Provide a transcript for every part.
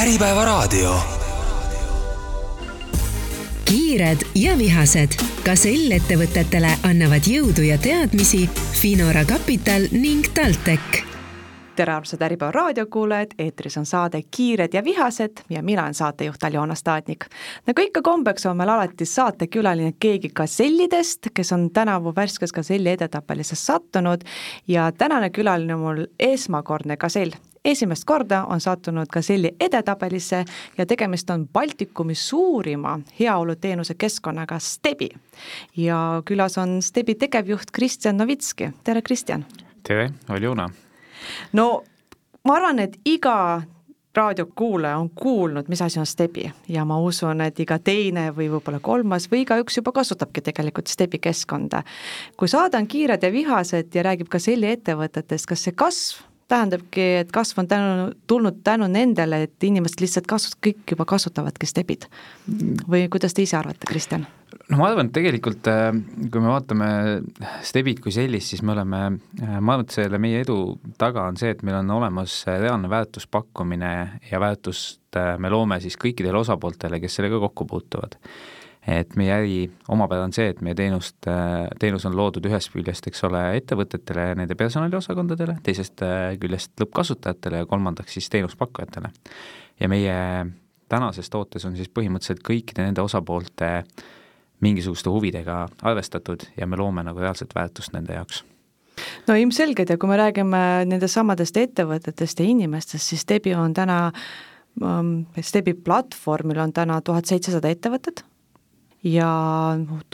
Äripäevaraadio. kiired ja vihased. ka sel ettevõtetele annavad jõudu ja teadmisi Finora Kapital ning TalTech tere, armsad Äripäeva raadiokuulajad, eetris on saade Kiired ja vihased ja mina olen saatejuht Aljona Staatnik. nagu ikka kombeks, on meil alati saatekülaline keegi gasellidest, kes on tänavu värskes gaselli edetabelisse sattunud ja tänane külaline on mul esmakordne gasell esimest korda on sattunud Gazelli edetabelisse ja tegemist on Baltikumi suurima heaoluteenuse keskkonnaga Stebi. ja külas on Stebi tegevjuht Kristjan Novitski, tere Kristjan! tere, Aljona! no ma arvan, et iga raadiokuulaja on kuulnud, mis asi on Stebi ja ma usun, et iga teine või võib-olla kolmas või igaüks juba kasutabki tegelikult Stebi keskkonda. kui saade on Kiired ja vihased ja räägib ka selli ettevõtetest, kas see kasv tähendabki, et kasv on tänu, tulnud tänu nendele, et inimesed lihtsalt kasut-, kõik juba kasutavadki stebid. või kuidas te ise arvate, Kristjan? no ma arvan, et tegelikult äh, kui me vaatame stebid kui sellist, siis me oleme, äh, ma arvan, et selle meie edu taga on see, et meil on olemas reaalne väärtuspakkumine ja väärtust äh, me loome siis kõikidele osapooltele, kes sellega kokku puutuvad et meie äri omapära on see, et meie teenust, teenus on loodud ühest küljest, eks ole, ettevõtetele ja nende personaliosakondadele, teisest äh, küljest lõppkasutajatele ja kolmandaks siis teenuspakkujatele. ja meie tänases tootes on siis põhimõtteliselt kõikide nende osapoolte mingisuguste huvidega arvestatud ja me loome nagu reaalset väärtust nende jaoks no ilmselgelt ja kui me räägime nendest samadest ettevõtetest ja inimestest, siis Stebi on täna um, Stebi platvormil on täna tuhat seitsesada ettevõtet ja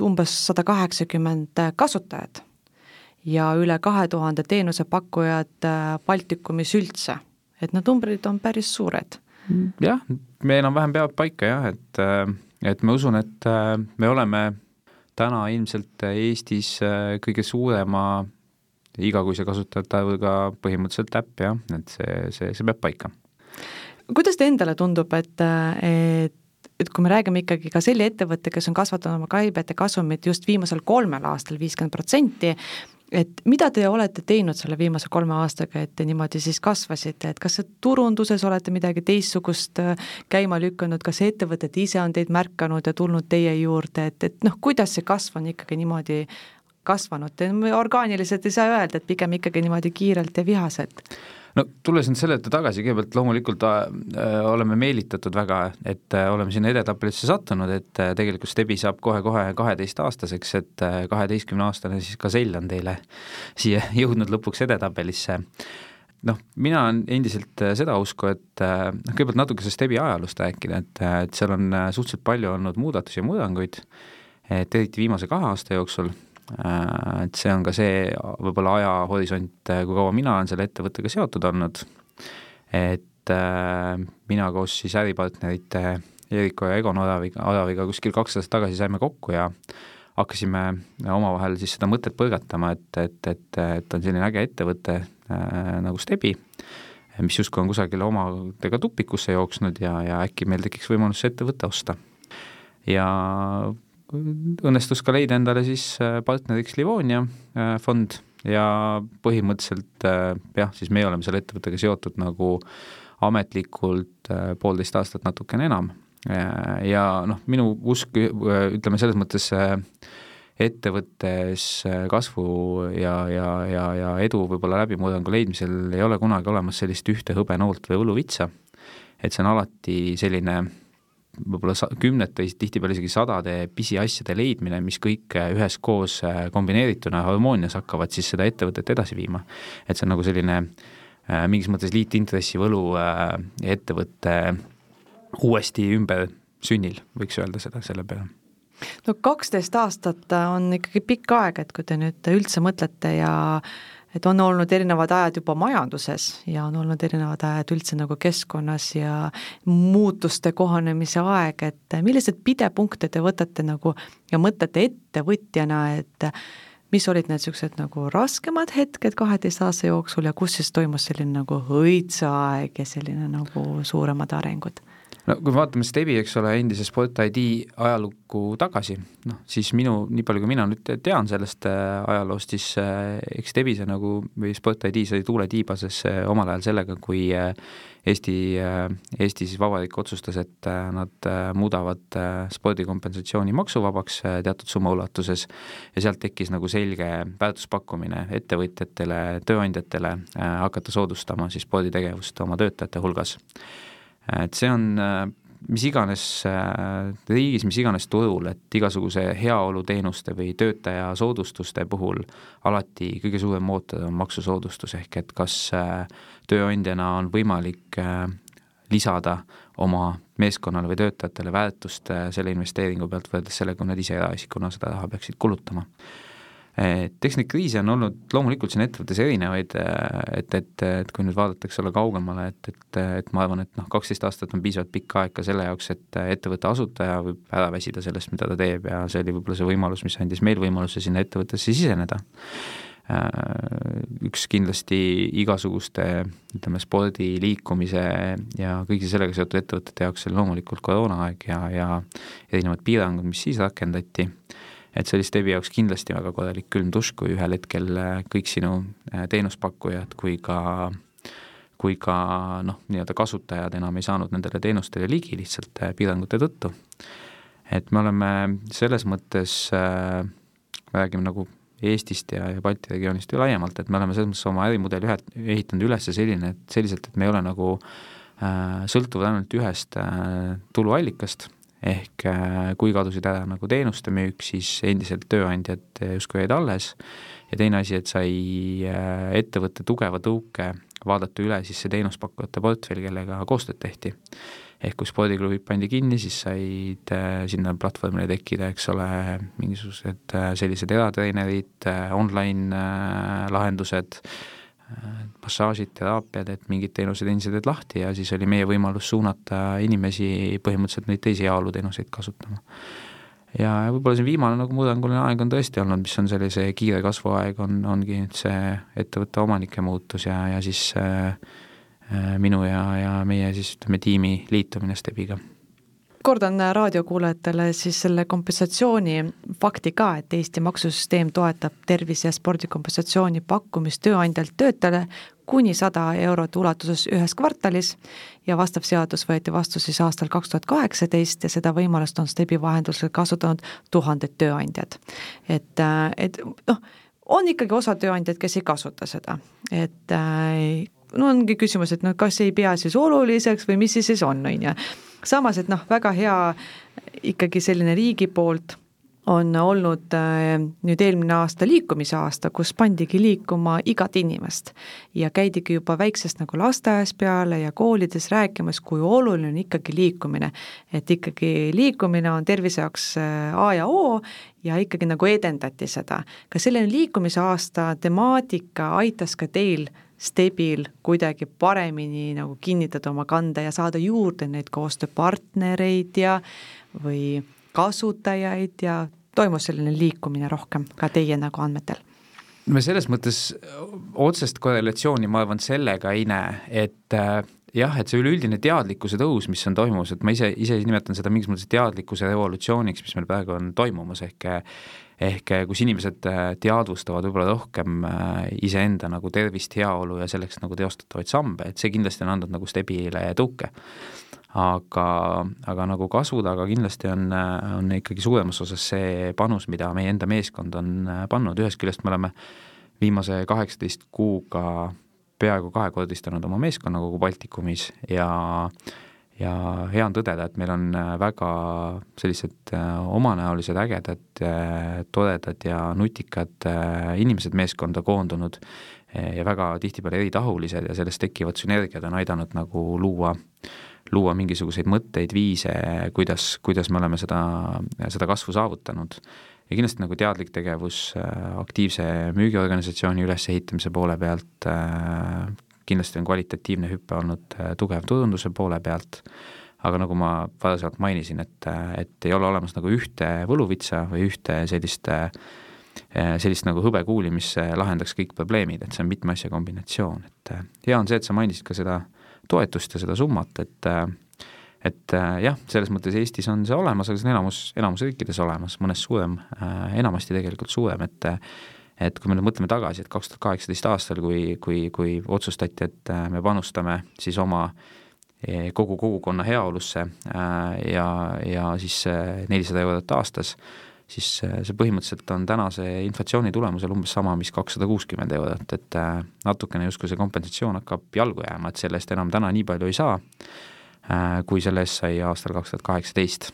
umbes sada kaheksakümmend kasutajat ja üle kahe tuhande teenusepakkujat äh, Baltikumis üldse. et need numbrid on päris suured. jah, me enam-vähem peavad paika jah, et, äh, et ma usun, et äh, me oleme täna ilmselt Eestis kõige suurema igakuise kasutajate arvuga põhimõtteliselt äpp jah, et see, see, see peab paika. kuidas endale tundub, et, et et kui me räägime ikkagi ka selle ettevõtte, kes on kasvatanud oma käibet ja kasumit just viimasel kolmel aastal viiskümmend protsenti, et mida te olete teinud selle viimase kolme aastaga, et te niimoodi siis kasvasite, et kas turunduses olete midagi teistsugust äh, käima lükanud, kas ettevõtted ise on teid märkanud ja tulnud teie juurde, et, et noh, kuidas see kasv on ikkagi niimoodi kasvanud, orgaaniliselt ei saa öelda, et pigem ikkagi niimoodi kiirelt ja vihaselt no tulles nüüd selle ette tagasi, kõigepealt loomulikult äh, oleme meelitatud väga, et äh, oleme sinna edetabelisse sattunud, et äh, tegelikult Stebi saab kohe-kohe kaheteistaastaseks, et äh, kaheteistkümneaastane siis Gazell on teile siia jõudnud lõpuks edetabelisse. Noh, mina olen endiselt äh, seda usku, et äh, noh, kõigepealt natuke sellest Stebi ajaloost rääkida, et, äh, et seal on suhteliselt palju olnud muudatusi ja murranguid, et eriti viimase kahe aasta jooksul Äh, et see on ka see võib-olla ajahorisont, äh, kui kaua mina olen selle ettevõttega seotud olnud, et äh, mina koos siis äripartnerite Eriko ja Egon Oraviga, Oraviga kuskil kaks aastat tagasi saime kokku ja hakkasime omavahel siis seda mõtet põrgatama, et, et, et, et on selline äge ettevõte äh, nagu Stebi, mis justkui on kusagile omadega tupikusse jooksnud ja, ja äkki meil tekiks võimalus see ettevõte osta. ja õnnestus ka leida endale siis äh, partneriks Livonia äh, fond ja põhimõtteliselt äh, jah, siis meie oleme selle ettevõttega seotud nagu ametlikult poolteist aastat natukene enam. ja noh, minu usk, ütleme selles mõttes ettevõttes kasvu ja, ja, ja, ja edu võib-olla läbimurrangu leidmisel ei ole kunagi olemas sellist ühte hõbenoolt või võluvitsa, et see on alati selline võib-olla kümnete, tihtipeale isegi sadade pisiasjade leidmine, mis kõik äh, üheskoos äh, kombineerituna harmoonias hakkavad siis seda ettevõtet edasi viima. et see on nagu selline äh, mingis mõttes liitintressi võlu ettevõtte uuesti ümber sünnil, võiks öelda seda selle peale no kaksteist aastat on ikkagi pikk aeg, et kui te nüüd üldse mõtlete ja et on olnud erinevad ajad juba majanduses ja on olnud erinevad ajad üldse nagu keskkonnas ja muutuste kohanemise aeg, et milliseid pidepunkte te võtate nagu ja mõtlete ettevõtjana, et mis olid need niisugused nagu raskemad hetked kaheteist aasta jooksul ja kus siis toimus selline nagu õitseaeg ja selline nagu suuremad arengud? No kui vaatame Stebi, eks ole, endise Sport ID ajalukku tagasi, noh siis minu, nii palju kui mina nüüd tean sellest äh, ajaloost, siis äh, eks Stebise nagu või Sport ID sai tuule tiibases omal ajal sellega, kui äh, Eesti, Eesti siis Vabariik otsustas, et nad muudavad spordikompensatsiooni maksuvabaks teatud summa ulatuses ja sealt tekkis nagu selge väärtuspakkumine ettevõtjatele, tööandjatele hakata soodustama siis sporditegevust oma töötajate hulgas et see on äh, mis iganes äh, riigis, mis iganes turul, et igasuguse heaoluteenuste või töötaja soodustuste puhul alati kõige suurem mootor on maksusoodustus, ehk et kas äh, tööandjana on võimalik lisada oma meeskonnale või töötajatele väärtust selle investeeringu pealt võrreldes sellega, kui nad ise eraisikuna seda raha peaksid kulutama et eks neid kriise on olnud loomulikult siin ettevõttes erinevaid, et, et, et kui nüüd vaadatakse olla kaugemale, et, et, et ma arvan, et noh, kaksteist aastat on piisavalt pikk aeg ka selle jaoks, et ettevõtte asutaja võib ära väsida sellest, mida ta teeb ja see oli võib-olla see võimalus, mis andis meil võimaluse sinna ettevõttesse siseneda. Üks kindlasti igasuguste ütleme, spordi, liikumise ja kõige sellega seotud ettevõtete jaoks oli loomulikult koroonaaeg ja, ja erinevad piirangud, mis siis rakendati et see oli Stebi jaoks kindlasti väga korralik külm dušš, kui ühel hetkel äh, kõik sinu äh, teenuspakkujad kui ka kui ka noh, nii-öelda kasutajad enam ei saanud nendele teenustele ligi lihtsalt äh, piirangute tõttu. et me oleme selles mõttes äh,, räägime nagu Eestist ja, ja Balti regioonist ju laiemalt, et me oleme selles mõttes oma ärimudeli ühe, ehitanud üles selline, et selliselt, et me ei ole nagu äh, sõltuvad ainult ühest äh, tuluallikast ehk äh, kui kadusid ära nagu teenuste müük, siis endiselt tööandjad justkui jäid alles ja teine asi, et sai äh, ettevõtte tugeva tõuke vaadata üle siis see teenuspakkujate portfell, kellega koostööd tehti. ehk kui spordiklubid pandi kinni, siis said äh, sinna platvormile tekkida, eks ole, mingisugused sellised eratreenerid, online lahendused, massaažid, teraapiad, et mingid teenused endiselt jäid lahti ja siis oli meie võimalus suunata inimesi põhimõtteliselt neid teisi heaoluteenuseid kasutama. ja võib-olla see viimane nagu murranguline aeg on tõesti olnud, mis on sellise kiire kasvuaeg, on, ongi nüüd see ettevõtte omanike muutus ja, ja siis äh, äh minu ja, ja meie siis ütleme, tiimi liitumine Stebiga kordan raadiokuulajatele siis selle kompensatsiooni fakti ka, et Eesti maksusüsteem toetab tervise- ja spordikompensatsiooni pakkumist tööandjalt töötajale kuni sada eurot ulatuses ühes kvartalis ja vastav seadus võeti vastu siis aastal kaks tuhat kaheksateist ja seda võimalust on Stebi vahendusel kasutanud tuhanded tööandjad. et, et noh, on ikkagi osa tööandjaid, kes ei kasuta seda, et no ongi küsimus, et noh, kas ei pea siis oluliseks või mis siis siis on, on ju samas, et noh, väga hea ikkagi selline riigi poolt on olnud äh, nüüd eelmine aasta liikumise aasta, kus pandigi liikuma igat inimest. ja käidigi juba väiksest nagu lasteaias peale ja koolides rääkimas, kui oluline on ikkagi liikumine. et ikkagi liikumine on tervise jaoks äh, A ja O ja ikkagi nagu edendati seda. ka selline liikumise aasta temaatika aitas ka teil Stebil kuidagi paremini nagu kinnitada oma kande ja saada juurde neid koostööpartnereid ja või kasutajaid ja toimus selline liikumine rohkem ka teie nagu andmetel? me selles mõttes otsest korrelatsiooni, ma arvan, sellega ei näe, et äh, jah, et see üleüldine teadlikkuse tõus, mis on toimumas, et ma ise, ise nimetan seda mingis mõttes teadlikkuse revolutsiooniks, mis meil praegu on toimumas, ehk ehk eh, kus inimesed eh, teadvustavad võib-olla rohkem eh, iseenda nagu tervist, heaolu ja selleks nagu teostatavaid samme, et see kindlasti on andnud nagu Stebile tõuke. aga, aga nagu kasvu taga kindlasti on, on ikkagi suuremas osas see panus, mida meie enda meeskond on pannud, ühest küljest me oleme viimase kaheksateist kuuga peaaegu kahekordistanud oma meeskonna kogu Baltikumis ja ja hea on tõdeda, et meil on äh, väga sellised äh, omanäolised, ägedad, äh, toredad ja nutikad inimesed meeskonda koondunud ja väga tihtipeale eritahulised ja sellest tekkivad sünergiad on aidanud nagu luua, luua mingisuguseid mõtteid, viise, kuidas, kuidas me oleme seda, seda kasvu saavutanud. ja kindlasti nagu teadlik tegevus aktiivse müügiorganisatsiooni ülesehitamise poole pealt, kindlasti on kvalitatiivne hüpe olnud äh, tugev turunduse poole pealt, aga nagu ma varasemalt mainisin, et, äh, et ei ole olemas nagu ühte võluvitsa või ühte sellist äh, sellist nagu hõbekuuli, mis lahendaks kõik probleemid, et see on mitme asja kombinatsioon, et hea on see, et sa mainisid ka seda toetust ja seda summat, et et jah, selles mõttes Eestis on see olemas, aga see on enamus, enamus riikides olemas, mõnes suurem enamasti tegelikult suurem, et et kui me nüüd mõtleme tagasi, et kaks tuhat kaheksateist aastal, kui, kui, kui otsustati, et äh, me panustame siis oma e, kogu kogukonna heaolusse äh, ja, ja siis nelisada eurot aastas, siis see põhimõtteliselt on tänase inflatsiooni tulemusel umbes sama, mis kakssada kuuskümmend eurot, et natukene justkui see kompensatsioon hakkab jalgu jääma, et selle eest enam täna nii palju ei saa Äh, kui selle eest sai aastal kaks tuhat kaheksateist.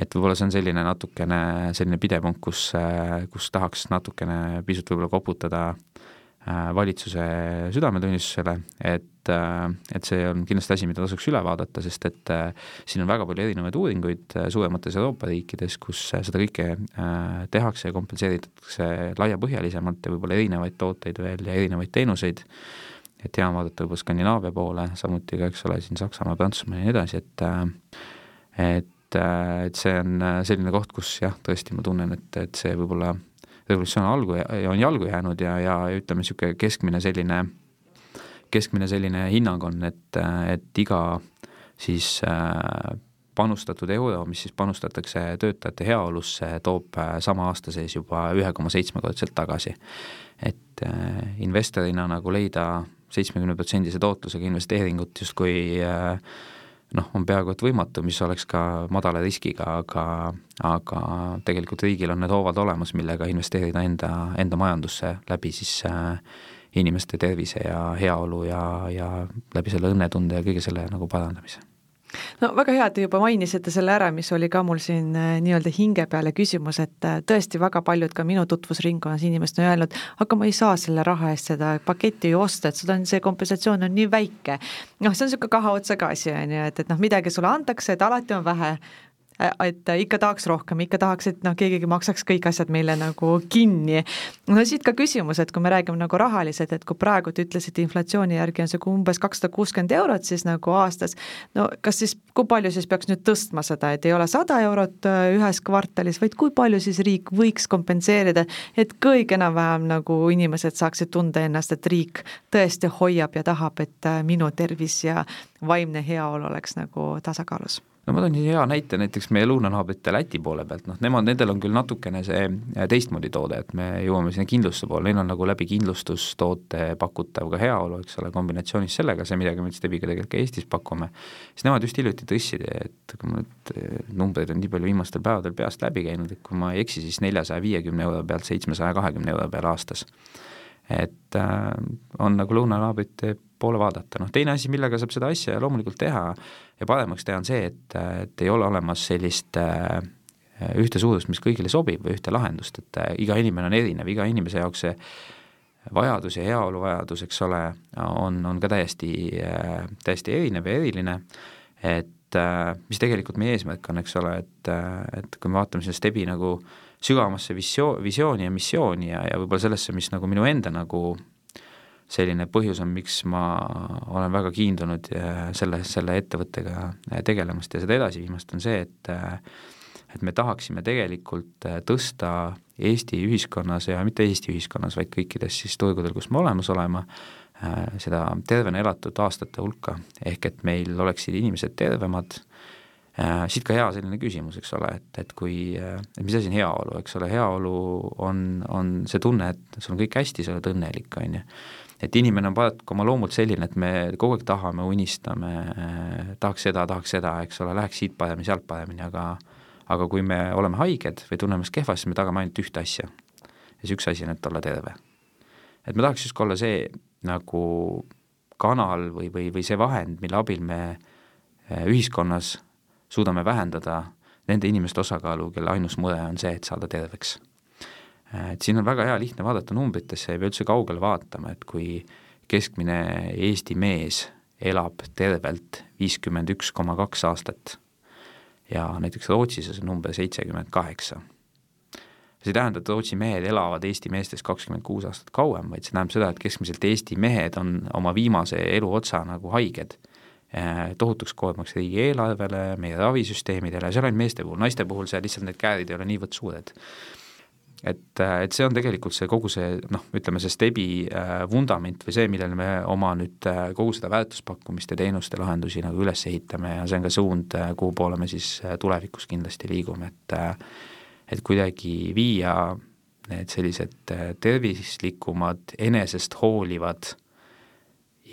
Et võib-olla see on selline natukene selline pidepunkt, kus, äh, kus tahaks natukene pisut võib-olla koputada äh, valitsuse südametunnistusele, et, et see on kindlasti asi, mida tasuks üle vaadata, sest et siin on väga palju erinevaid uuringuid suuremates Euroopa riikides, kus seda kõike tehakse ja kompenseeritakse laiapõhjalisemalt ja võib-olla erinevaid tooteid veel ja erinevaid teenuseid. Et hea on vaadata võib-olla Skandinaavia poole, samuti ka, eks ole, siin Saksamaa, Prantsusmaa ja nii edasi, et et, et see on selline koht, kus jah, tõesti ma tunnen, et, et see võib-olla revolutsioon algu, on jalgu jäänud ja, ja ütleme, niisugune keskmine selline, keskmine selline hinnang on, et, et iga siis äh, panustatud euro, mis siis panustatakse töötajate heaolusse, toob sama aasta sees juba ühe koma seitsmekordselt tagasi. et äh, investorina nagu leida seitsmekümneprotsendise tootlusega investeeringut justkui äh, noh, on peaaegu et võimatu, mis oleks ka madala riskiga, aga, aga tegelikult riigil on need hoovad olemas, millega investeerida enda, enda majandusse läbi siis äh, inimeste tervise ja heaolu ja, ja läbi selle õnnetunde ja kõige selle nagu parandamise no väga hea, et te juba mainisite selle ära, mis oli ka mul siin äh, nii-öelda hinge peale küsimus, et äh, tõesti väga paljud ka minu tutvusringkonnas inimesed on öelnud, aga ma ei saa selle raha eest seda paketti ju osta, et seda on, see kompensatsioon on nii väike. noh, see on niisugune kahe otsaga asi, on ju, et, et noh, midagi sulle antakse, et alati on vähe Äh, et ikka tahaks rohkem, ikka tahaks, et noh, keegi maksaks kõik asjad meile nagu kinni. no siit ka küsimus, et kui me räägime nagu rahaliselt, et kui praegu te ütlesite, inflatsiooni järgi on see umbes kakssada kuuskümmend eurot siis nagu aastas, no kas siis, kui palju siis peaks nüüd tõstma seda, et ei ole sada eurot äh, ühes kvartalis, vaid kui palju siis riik võiks kompenseerida, et kõik enam-vähem nagu inimesed saaksid tunda ennast, et riik tõesti hoiab ja tahab, et äh, minu tervis ja vaimne heaolu oleks nagu tasakaalus no ma toon hea näite näiteks meie lõunanaabrite Läti poole pealt, noh nemad, nendel on küll natukene see äh, teistmoodi toode, et me jõuame sinna kindlustuse poole, neil on nagu läbi kindlustustoote pakutav ka heaolu, eks ole, kombinatsioonis sellega, see, midagi me Stebiga tegelikult ka Eestis pakume, siis nemad just hiljuti tõstsid, et kui ma nüüd äh, numbreid on nii palju viimastel päevadel peast läbi käinud, et kui ma ei eksi, siis neljasaja viiekümne euro pealt seitsmesaja kahekümne euro peale aastas. et äh, on nagu lõunanaabrite poole vaadata, noh teine asi, millega saab seda asja loomulikult teha ja paremaks teha, on see, et, et ei ole olemas sellist äh, ühte suurust, mis kõigile sobib või ühte lahendust, et äh, iga inimene on erinev, iga inimese jaoks see vajadus ja heaolu vajadus, eks ole, on, on ka täiesti, äh, täiesti erinev ja eriline, et mis tegelikult meie eesmärk on, eks ole, et, et kui me vaatame seda Stebi nagu sügavamasse visio-, visiooni ja missiooni ja, ja võib-olla sellesse, mis nagu minu enda nagu selline põhjus on, miks ma olen väga kiindunud äh, selle, selle ettevõttega äh, tegelemast ja seda edasi viimast, on see, et äh, et me tahaksime tegelikult tõsta Eesti ühiskonnas ja mitte Eesti ühiskonnas, vaid kõikides siis turgudel, kus me olemas olema, seda tervena elatud aastate hulka, ehk et meil oleksid inimesed tervemad, siit ka hea selline küsimus, eks ole, et, et kui, et mis asi on heaolu, eks ole, heaolu on, on see tunne, et sul on kõik hästi, sa oled õnnelik, on ju et inimene on paraku oma loomult selline, et me kogu aeg tahame, unistame, tahaks seda, tahaks seda, eks ole, läheks siit paremini, sealt paremini, aga aga kui me oleme haiged või tunneme ennast kehvasti, me tagame ainult ühte asja. ja see üks asi on, et olla terve. et ma tahaks justkui olla see nagu kanal või, või, või see vahend, mille abil me eh, ühiskonnas suudame vähendada nende inimeste osakaalu, kelle ainus mure on see, et saada terveks et siin on väga hea lihtne vaadata numbritesse, ei pea üldse kaugele vaatama, et kui keskmine Eesti mees elab tervelt viiskümmend üks koma kaks aastat ja näiteks Rootsis on see number seitsekümmend kaheksa. see ei tähenda, et Rootsi mehed elavad Eesti meestest kakskümmend kuus aastat kauem, vaid see tähendab seda, et keskmiselt Eesti mehed on oma viimase eluotsa nagu haiged eh, tohutuks koormaks riigieelarvele, meie ravisüsteemidele, see on ainult meeste puhul, naiste puhul see lihtsalt need käärid ei ole niivõrd suured et, et see on tegelikult see kogu see noh, ütleme see STEB-i vundament või see, millele me oma nüüd kogu seda väärtuspakkumist ja teenuste lahendusi nagu üles ehitame ja see on ka suund, kuhu poole me siis tulevikus kindlasti liigume, et et kuidagi viia need sellised tervislikumad, enesest hoolivad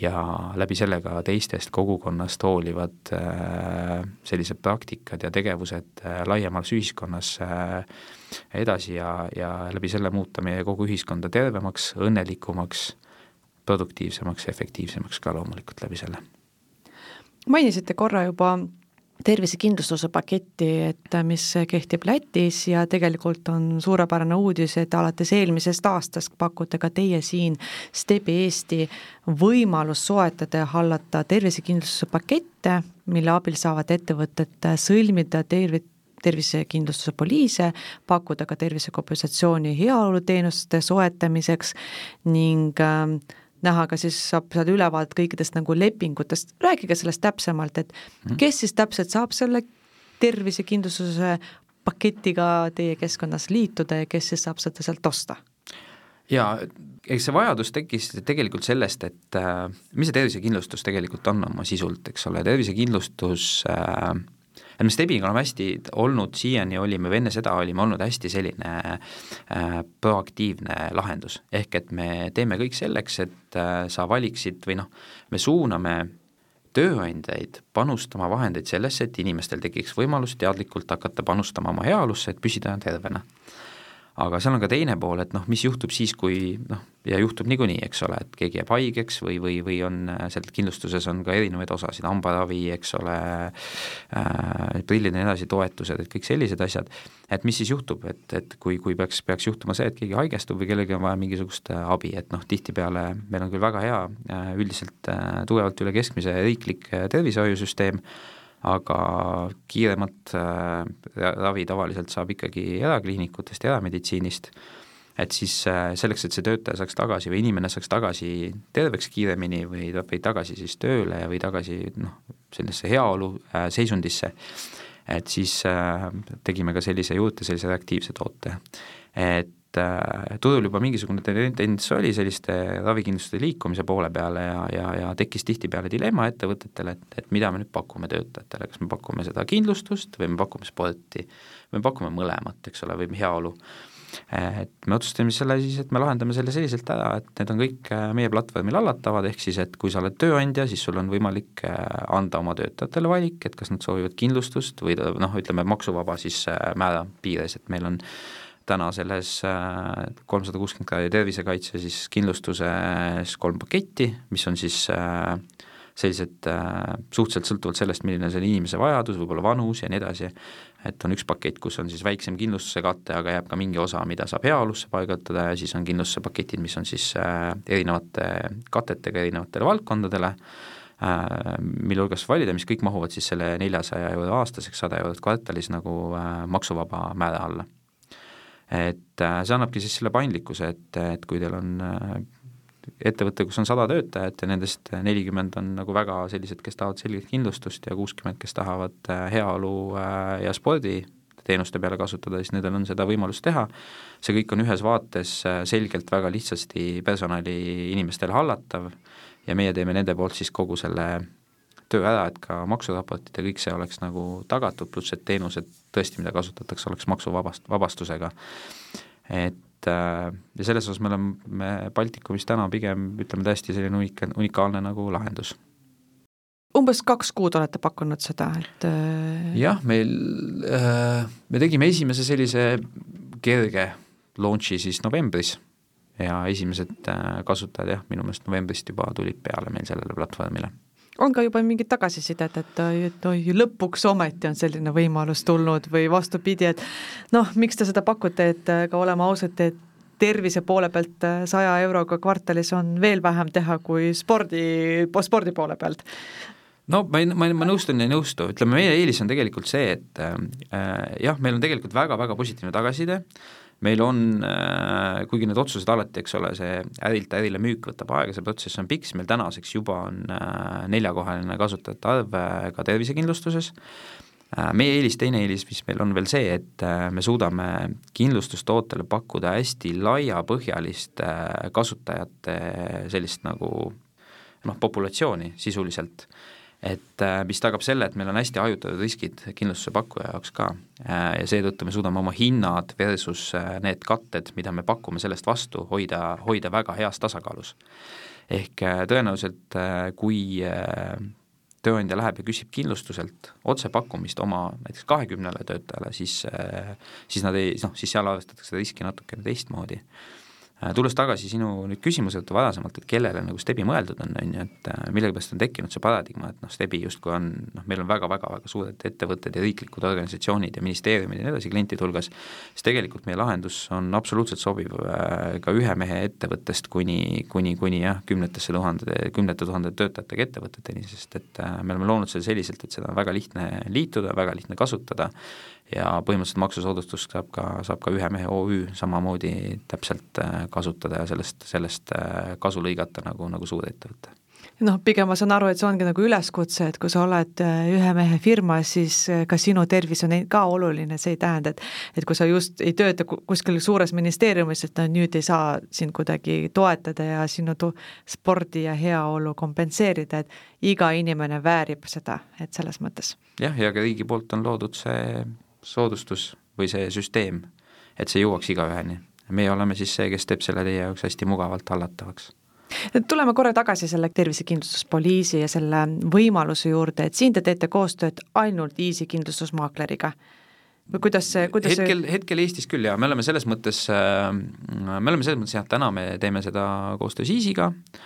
ja läbi selle ka teistest kogukonnast hoolivad äh, sellised praktikad ja tegevused äh, laiemals ühiskonnas äh, edasi ja, ja läbi selle muuta meie kogu ühiskonda tervemaks, õnnelikumaks, produktiivsemaks, efektiivsemaks ka loomulikult läbi selle. mainisite korra juba tervisekindlustuse paketti, et mis kehtib Lätis ja tegelikult on suurepärane uudis, et alates eelmisest aastast pakute ka teie siin Stebi Eesti võimalust soetada ja hallata tervisekindlustuse pakette, mille abil saavad ettevõtted sõlmida tervi-, tervisekindlustuse poliise, pakkuda ka tervisekompensatsiooni heaoluteenuste soetamiseks ning äh, näha ka siis saab saada ülevaadet kõikidest nagu lepingutest, rääkige sellest täpsemalt, et mhm. kes siis täpselt saab selle tervisekindlustuse paketiga teie keskkonnas liituda ja kes siis saab seda sealt osta? jaa, eks see vajadus tekkis tegelikult sellest, et äh, mis see tervisekindlustus tegelikult on oma sisult, eks ole, tervisekindlustus äh, et me Stebiga oleme hästi olnud, siiani olime või enne seda olime olnud hästi selline äh, proaktiivne lahendus, ehk et me teeme kõik selleks, et äh, sa valiksid või noh, me suuname tööandjaid panustama vahendeid sellesse, et inimestel tekiks võimalus teadlikult hakata panustama oma heaolusse, et püsida tervena aga seal on ka teine pool, et noh, mis juhtub siis, kui noh, ja juhtub niikuinii, eks ole, et keegi jääb haigeks või, või, või on seal kindlustuses on ka erinevaid osasid, hambaravi, eks ole äh,, prillid ja nii edasi, toetused, et kõik sellised asjad, et mis siis juhtub, et, et kui, kui peaks, peaks juhtuma see, et keegi haigestub või kellelgi on vaja mingisugust äh, abi, et noh, tihtipeale meil on küll väga hea äh, üldiselt äh, tugevalt üle keskmise riiklik tervishoiusüsteem, aga kiiremat äh, ravi tavaliselt saab ikkagi erakliinikutest, erameditsiinist, et siis äh, selleks, et see töötaja saaks tagasi või inimene saaks tagasi terveks kiiremini või, või tagasi siis tööle või tagasi noh, sellisesse heaolu äh, seisundisse, et siis tegime ka sellise juurde, sellise reaktiivse toote. et turul juba mingisugune tendents oli selliste ravikindlustuste liikumise poole peale ja, ja, ja tekkis tihtipeale dilemma ettevõtetele, et, et mida me nüüd pakume töötajatele, kas me pakume seda kindlustust või me pakume sporti me pakume mõlemat, eks ole, või heaolu. et me otsustasime selle siis, et me lahendame selle selliselt ära, et need on kõik äh, meie platvormil hallatavad, ehk siis et kui sa oled tööandja, siis sul on võimalik äh, anda oma töötajatele valik, et kas nad soovivad kindlustust või noh, ütleme maksuvaba siis määra piires, et meil on täna selles äh, kolmsada kuuskümmend kraadi tervisekaitse siis kindlustuses kolm paketti, mis on siis äh, sellised äh, suhteliselt sõltuvalt sellest, milline on selle inimese vajadus, võib-olla vanus ja nii edasi, et on üks pakett, kus on siis väiksem kindlustuse kate, aga jääb ka mingi osa, mida saab heaolusse paigutada ja siis on kindlustuse paketid, mis on siis erinevate katetega erinevatele valdkondadele, mille hulgast valida, mis kõik mahuvad siis selle neljasaja euro aastaseks, sada eurot kvartalis nagu maksuvaba määra alla et äh, see annabki siis selle paindlikkuse, et, et kui teil on äh, ettevõte, kus on sada töötajat ja nendest nelikümmend on nagu väga sellised, kes tahavad selget kindlustust ja kuuskümmend, kes tahavad äh, heaolu ja spordi teenuste peale kasutada, siis nendel on seda võimalust teha, see kõik on ühes vaates selgelt väga lihtsasti personali inimestele hallatav ja meie teeme nende poolt siis kogu selle töö ära, et ka maksuraportid ja kõik see oleks nagu tagatud, pluss et teenused tõesti, mida kasutatakse, oleks maksuvabast-, vabastusega. et äh, ja selles osas me oleme, me Baltikumis täna pigem ütleme täiesti selline unika-, unikaalne nagu lahendus umbes kaks kuud olete pakkunud seda, et äh, jah, meil äh,, me tegime esimese sellise kerge launch'i siis novembris ja esimesed kasutajad jah, minu meelest novembrist juba tulid peale meil sellele platvormile on ka juba mingit tagasisidet, et oi, lõpuks ometi on selline võimalus tulnud või vastupidi, et noh, miks te seda pakute, et ka oleme ausad, et tervise poole pealt saja euroga kvartalis on veel vähem teha kui spordi, spordi poole pealt. No ma ei, ma, ma nõustun ja ei nõustu, ütleme meie eelis on tegelikult see, et äh, jah, meil on tegelikult väga-väga positiivne tagasiside. äh,, meil on, äh, kuigi need otsused alati, eks ole, see ärilt ärile müük võtab aega, see protsess on pikk, siis meil tänaseks juba on äh, neljakohaline kasutajate arv äh, ka tervisekindlustuses, meie eelis, teine eelis, mis meil on veel see, et me suudame kindlustustootele pakkuda hästi laiapõhjalist kasutajate sellist nagu noh, populatsiooni sisuliselt, et mis tagab selle, et meil on hästi hajutatud riskid kindlustuse pakkuja jaoks ka ja seetõttu me suudame oma hinnad versus need katted, mida me pakume sellest vastu, hoida, hoida väga heas tasakaalus. ehk tõenäoliselt kui tööandja läheb ja küsib kindlustuselt otsepakkumist oma näiteks kahekümnele töötajale, siis, siis nad ei, noh, siis seal arvestatakse riski natukene teistmoodi Äh, tulles tagasi sinu nüüd küsimuse juurde varasemalt, et kellele nagu Stebi mõeldud on, on ju, et äh, millegipärast on tekkinud see paradigma, et noh, Stebi justkui on noh, meil on väga-väga-väga suured ettevõtted ja riiklikud organisatsioonid ja ministeeriumid ja nii edasi klientide hulgas, siis tegelikult meie lahendus on absoluutselt sobiv äh, ka ühe mehe ettevõttest kuni, kuni, kuni jah, kümnetesse tuhandete, kümnete tuhandete töötajatega ettevõteteni, sest et me oleme loonud selle selliselt, et seda on väga lihtne liituda, väga lihtne kasutada ja põhimõtteliselt maksusoodustust saab ka, saab ka ühe mehe OÜ samamoodi täpselt äh, kasutada ja sellest, sellest äh, kasu lõigata nagu, nagu suurettevõte noh, pigem ma saan aru, et see ongi nagu üleskutse, et kui sa oled äh, ühe mehe firmas, siis ka sinu tervis on ka oluline, see ei tähenda, et et kui sa just ei tööta kuskil suures ministeeriumis, et no nüüd ei saa sind kuidagi toetada ja sinu tu-, spordi ja heaolu kompenseerida, et iga inimene väärib seda, et selles mõttes. jah, ja ka riigi poolt on loodud see soodustus või see süsteem, et see jõuaks igaüheni. meie oleme siis see, kes teeb selle teie jaoks hästi mugavalt hallatavaks. Tuleme korra tagasi selle tervisekindlustuspoliisi ja selle võimaluse juurde, et siin te teete koostööd ainult Easy kindlustusmaakleriga või kuidas see, kuidas hetkel see..., hetkel Eestis küll jaa, me oleme selles mõttes, äh, me oleme selles mõttes jah, täna me teeme seda koostöös Easy'ga äh,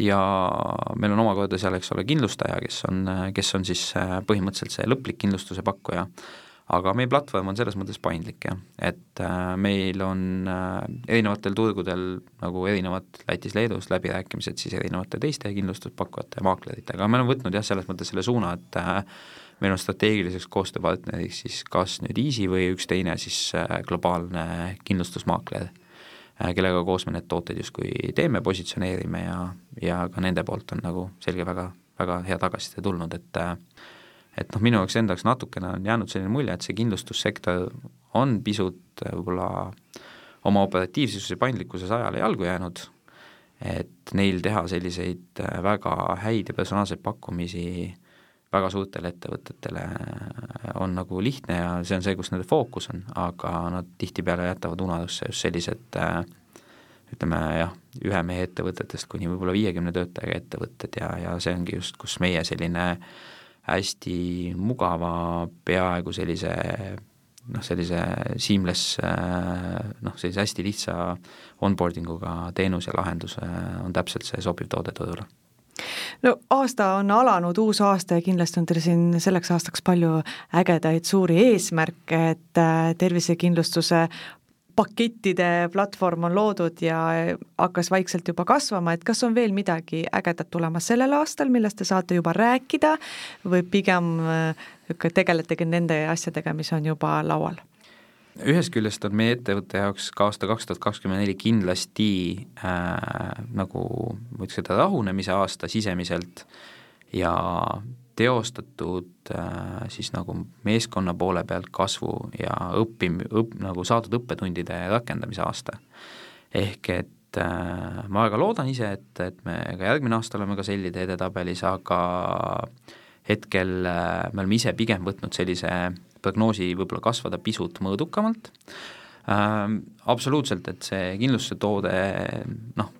ja meil on omakorda seal, eks ole, kindlustaja, kes on, kes on siis äh, põhimõtteliselt see lõplik kindlustuse pakkuja. Aga meie platvorm on selles mõttes paindlik jah, et äh, meil on äh, erinevatel turgudel nagu erinevad Lätis-Leedus läbirääkimised siis erinevate teiste kindlustuspakkujate ja maakleritega, aga me oleme võtnud jah, selles mõttes selle suuna, et äh, meil on strateegiliseks koostööpartneriks siis kas nüüd Easy või üks teine siis äh, globaalne kindlustusmaakler. äh,, kellega koos me need tooted justkui teeme, positsioneerime ja, ja ka nende poolt on nagu selge väga, väga hea tagasiside tulnud, et äh, et noh, minu jaoks enda jaoks natukene on jäänud selline mulje, et see kindlustussektor on pisut äh, võib-olla oma operatiivsuses ja paindlikkuses ajale jalgu jäänud, et neil teha selliseid äh, väga häid ja personaalseid pakkumisi väga suurtele ettevõtetele äh, on nagu lihtne ja see on see, kus nende fookus on, aga nad tihtipeale jätavad unarusse just sellised ütleme jah, ühe mehe ettevõtetest kuni võib-olla viiekümne töötajaga ettevõtted ja, ja see ongi just, kus meie selline äh, hästi mugava, peaaegu sellise noh, sellise seamless noh, sellise hästi lihtsa onboarding uga teenus ja lahendus on täpselt see sobiv toode turule no aasta on alanud, uus aasta ja kindlasti on teil siin selleks aastaks palju ägedaid suuri eesmärke, et äh, tervisekindlustuse pakettide platvorm on loodud ja hakkas vaikselt juba kasvama, et kas on veel midagi ägedat tulemas sellel aastal, millest te saate juba rääkida või pigem äh, tegeletegi nende asjadega, mis on juba laual? Ühest küljest on meie ettevõtte jaoks ka aasta kaks tuhat kakskümmend neli kindlasti äh, nagu ma ütleks, et rahunemise aasta sisemiselt ja teostatud äh, siis nagu meeskonna poole pealt kasvu ja õppim-, õp-, nagu saadud õppetundide rakendamise aasta. ehk et äh, ma väga loodan ise, et, et me ka järgmine aasta oleme ka sellide edetabelis, aga hetkel äh, me oleme ise pigem võtnud sellise prognoosi võib-olla kasvada pisut mõõdukamalt äh,, absoluutselt, et see kindlustuse toode, noh,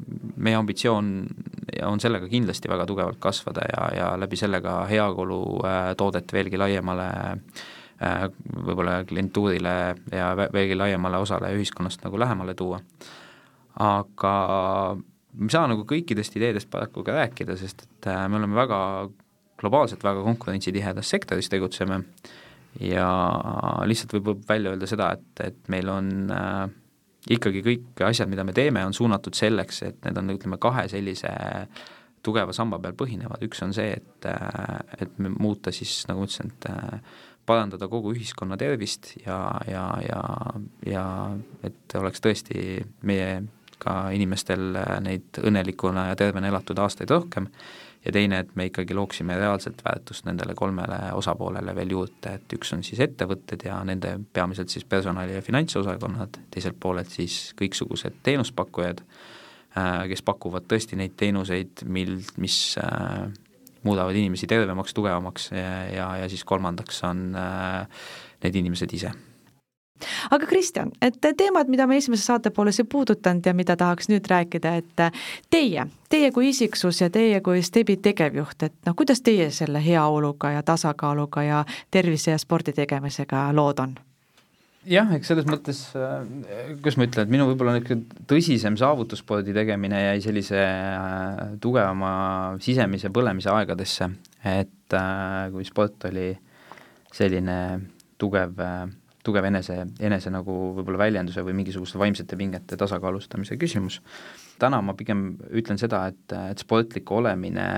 meie ambitsioon on sellega kindlasti väga tugevalt kasvada ja, ja läbi selle ka heaolu äh, toodet veelgi laiemale äh, võib-olla klientuurile ja veelgi laiemale osale ühiskonnast nagu lähemale tuua. aga me ei saa nagu kõikidest ideedest paraku ka rääkida, sest et äh, me oleme väga globaalselt väga konkurentsitihedas sektoris tegutseme ja lihtsalt võib välja öelda seda, et, et meil on äh, ikkagi kõik asjad, mida me teeme, on suunatud selleks, et need on, ütleme, kahe sellise tugeva samba peal põhinevad, üks on see, et, et me muuta siis, nagu ma ütlesin, et parandada kogu ühiskonna tervist ja, ja, ja, ja et oleks tõesti meie ka inimestel neid õnnelikuna ja tervena elatud aastaid rohkem, ja teine, et me ikkagi looksime reaalselt väärtust nendele kolmele osapoolele veel juurde, et üks on siis ettevõtted ja nende peamiselt siis personali- ja finantsosakonnad, teiselt poolelt siis kõiksugused teenuspakkujad, äh, kes pakuvad tõesti neid teenuseid, mil, mis äh, muudavad inimesi tervemaks, tugevamaks ja, ja, ja siis kolmandaks on äh, need inimesed ise aga Kristjan, et teemad, mida me esimese saate pooles ei puudutanud ja mida tahaks nüüd rääkida, et teie, teie kui isiksus ja teie kui Stebi tegevjuht, et noh, kuidas teie selle heaoluga ja tasakaaluga ja tervise ja spordi tegemisega lood on? jah, eks selles mõttes, kuidas ma ütlen, et minu võib-olla niisugune tõsisem saavutusspordi tegemine jäi sellise äh, tugevama sisemise põlemise aegadesse, et kui sport oli selline tugev äh, tugev enese, enese nagu võib-olla väljenduse või mingisuguste vaimsete pingete tasakaalustamise küsimus. täna ma pigem ütlen seda, et, et sportlik olemine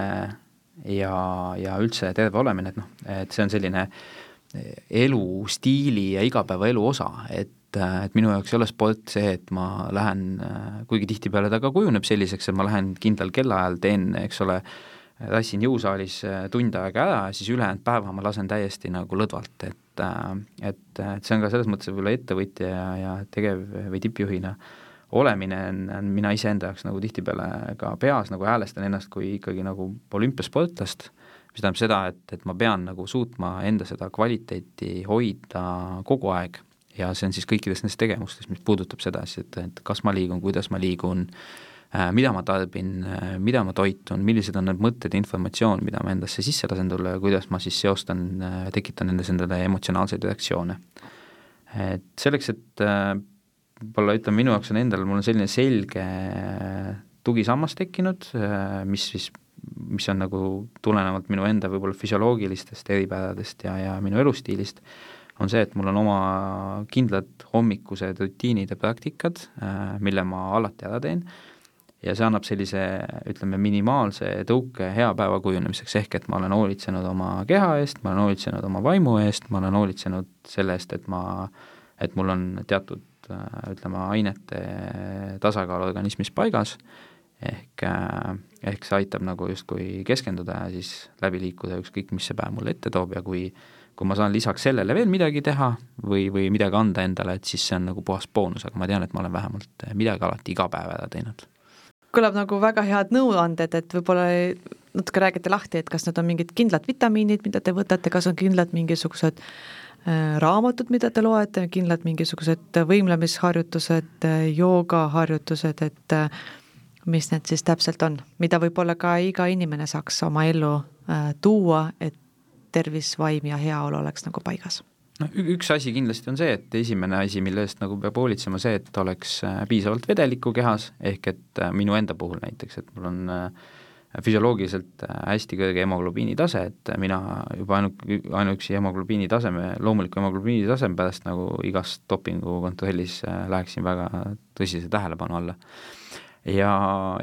ja, ja üldse terve olemine, et noh, et see on selline elustiili ja igapäevaelu osa, et et minu jaoks ei ole sport see, et ma lähen, kuigi tihtipeale ta ka kujuneb selliseks, et ma lähen kindlal kellaajal, teen, eks ole, tassin jõusaalis tund aega ära ja siis ülejäänud päeva ma lasen täiesti nagu lõdvalt, et et, et, et see on ka selles mõttes võib-olla ettevõtja ja, ja tegev- või tippjuhina olemine on, on mina iseenda jaoks nagu tihtipeale ka peas nagu häälestan ennast kui ikkagi nagu olümpiasportlast, mis tähendab seda, et, et ma pean nagu suutma enda seda kvaliteeti hoida kogu aeg. Ja see on siis kõikides nendes tegevustes, mis puudutab seda siis, et, et kas ma liigun, kuidas ma liigun äh,, Äh, mida ma tarbin, äh, mida ma toitun, millised on need mõtted, informatsioon, mida ma endasse sisse lasen tulla ja kuidas ma siis seostan, äh, tekitan nendes endale emotsionaalseid reaktsioone. et selleks, et võib-olla ütleme, minu jaoks on endal, mul on selline selge tugisammas tekkinud, mis siis, mis on nagu tulenevalt minu enda võib-olla füsioloogilistest eripäradest ja, ja minu elustiilist, on see, et mul on oma kindlad hommikused rutiinid ja praktikad, mille ma alati ära teen ja see annab sellise, ütleme, minimaalse tõuke hea päeva kujunemiseks, ehk et ma olen hoolitsenud oma keha eest, ma olen hoolitsenud oma vaimu eest, ma olen hoolitsenud selle eest, et ma, et mul on teatud ütleme, ainete tasakaal organismis paigas, ehk, ehk see aitab nagu justkui keskenduda ja siis läbi liikuda ükskõik, mis see päev mulle ette toob ja kui kui ma saan lisaks sellele veel midagi teha või, või midagi anda endale, et siis see on nagu puhas boonus, aga ma tean, et ma olen vähemalt midagi alati iga päev ära teinud kõlab nagu väga head nõuanded, et võib-olla natuke räägite lahti, et kas need on mingid kindlad vitamiinid, mida te võtate, kas on kindlad mingisugused äh, raamatud, mida te loete, kindlad mingisugused võimlemisharjutused, joogaharjutused, et äh, mis need siis täpselt on, mida võib-olla ka iga inimene saaks oma ellu äh, tuua, et tervis, vaim ja heaolu oleks nagu paigas noh, üks asi kindlasti on see, et esimene asi, mille eest nagu peab hoolitsema, see, et oleks äh, piisavalt vedelikku kehas, ehk et äh, minu enda puhul näiteks, et mul on äh, füsioloogiliselt hästi kõrge hemoglobiini tase, et mina juba ainu-, ainuüksi hemoglobiini taseme, loomuliku hemoglobiini taseme pärast nagu igas dopingukontrollis läheksin väga tõsise tähelepanu alla ja,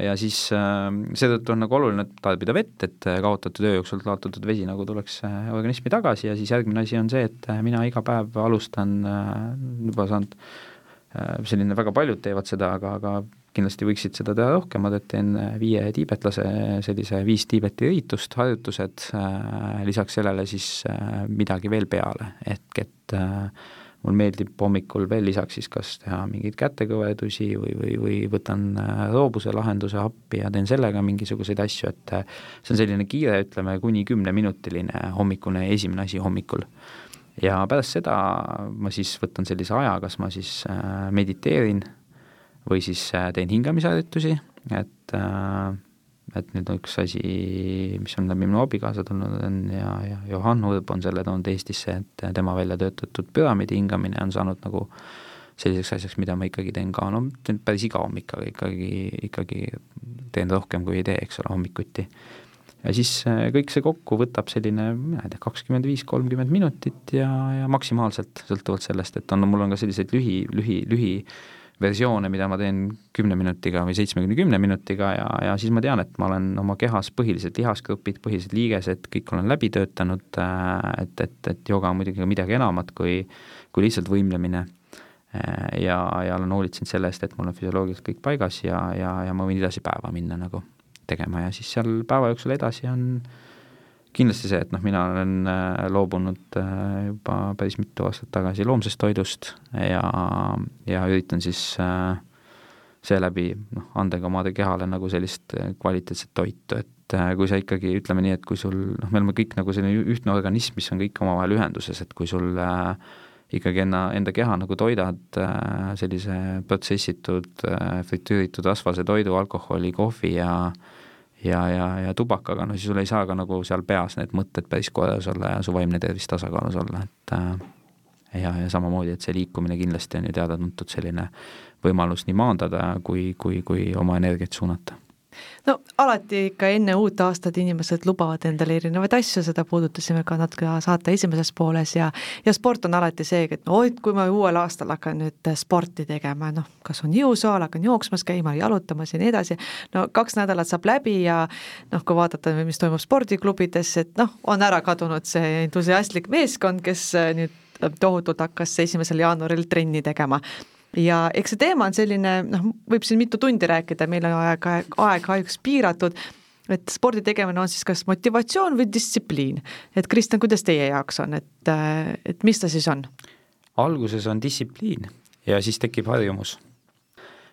ja siis äh, seetõttu on nagu oluline tarbida vett, et äh, kaotatud öö jooksul kaotatud vesi nagu tuleks äh, organismi tagasi ja siis järgmine asi on see, et mina iga päev alustan, juba saanud, selline väga paljud teevad seda, aga, aga kindlasti võiksid seda teha rohkemad, et teen viie tiibetlase sellise viis Tiibeti õitust, harjutused, lisaks sellele siis midagi veel peale, ehk et äh, mul meeldib hommikul veel lisaks siis kas teha mingeid kätekõverdusi või, või, või võtan äh, roobuse lahenduse appi ja teen sellega mingisuguseid asju, et äh, see on selline kiire, ütleme kuni kümneminutiline hommikune esimene asi hommikul. ja pärast seda ma siis võtan sellise aja, kas ma siis äh, mediteerin või siis teen hingamisharjutusi, et äh, et nüüd üks asi, mis on läbi minu abikaasa tulnud, on ja, ja Johan Urb on selle toonud Eestisse, et tema välja töötatud püramiidi hingamine on saanud nagu selliseks asjaks, mida ma ikkagi teen ka, no päris iga hommik, aga ikkagi, ikkagi teen rohkem kui ei tee, eks ole, hommikuti. ja siis äh, kõik see kokku võtab selline, mina ei tea, kakskümmend viis, kolmkümmend minutit ja, ja maksimaalselt, sõltuvalt sellest, et on, mul on ka selliseid lühi, lühi, lühi versioone, mida ma teen kümne minutiga või seitsmekümne kümne minutiga ja, ja siis ma tean, et ma olen oma kehas põhilised lihasgrupid, põhilised liigesed, kõik olen läbi töötanud, äh, et, et, et jooga on muidugi midagi enamat kui, kui lihtsalt võimlemine. Äh, ja, ja olen hoolitsenud selle eest, et mul on füsioloogiliselt kõik paigas ja, ja, ja ma võin edasi päeva minna nagu. tegema ja siis seal päeva jooksul edasi on kindlasti see, et noh, mina olen äh, loobunud äh, juba päris mitu aastat tagasi loomsest toidust ja, ja üritan siis äh, seeläbi noh, anda ka omade kehale nagu sellist kvaliteetset toitu, et kui sa ikkagi, ütleme nii, et kui sul, noh, me oleme kõik nagu selline ühtne organism, mis on kõik omavahel ühenduses, et kui sul äh, ikkagi enna, enda keha nagu toidad äh, sellise protsessitud äh,, fritüüritud rasvase toidu, alkoholi, kohvi ja ja, ja, ja tubakaga, no siis sul ei saa ka nagu seal peas need mõtted päris korras olla ja su vaimne tervis tasakaalus olla, et äh, ja, ja samamoodi, et see liikumine kindlasti on ju teada-tuntud selline võimalus nii maandada kui, kui, kui oma energiat suunata no alati ikka enne uut aastat inimesed lubavad endale erinevaid asju, seda puudutasime ka natuke saate esimeses pooles ja ja sport on alati see, et no et kui ma uuel aastal hakkan nüüd sporti tegema, noh, kas on jõusaal, hakkan jooksmas käima, jalutamas ja nii edasi, no kaks nädalat saab läbi ja noh, kui vaadata, mis toimub spordiklubides, et noh, on ära kadunud see entusiastlik meeskond, kes nüüd tohutult hakkas esimesel jaanuaril trenni tegema ja eks see teema on selline, noh, võib siin mitu tundi rääkida, meil on aeg, aeg, aeg kahjuks piiratud, et spordi tegemine on siis kas motivatsioon või distsipliin. et Kristjan, kuidas teie jaoks on, et, et mis ta siis on? alguses on distsipliin ja siis tekib harjumus.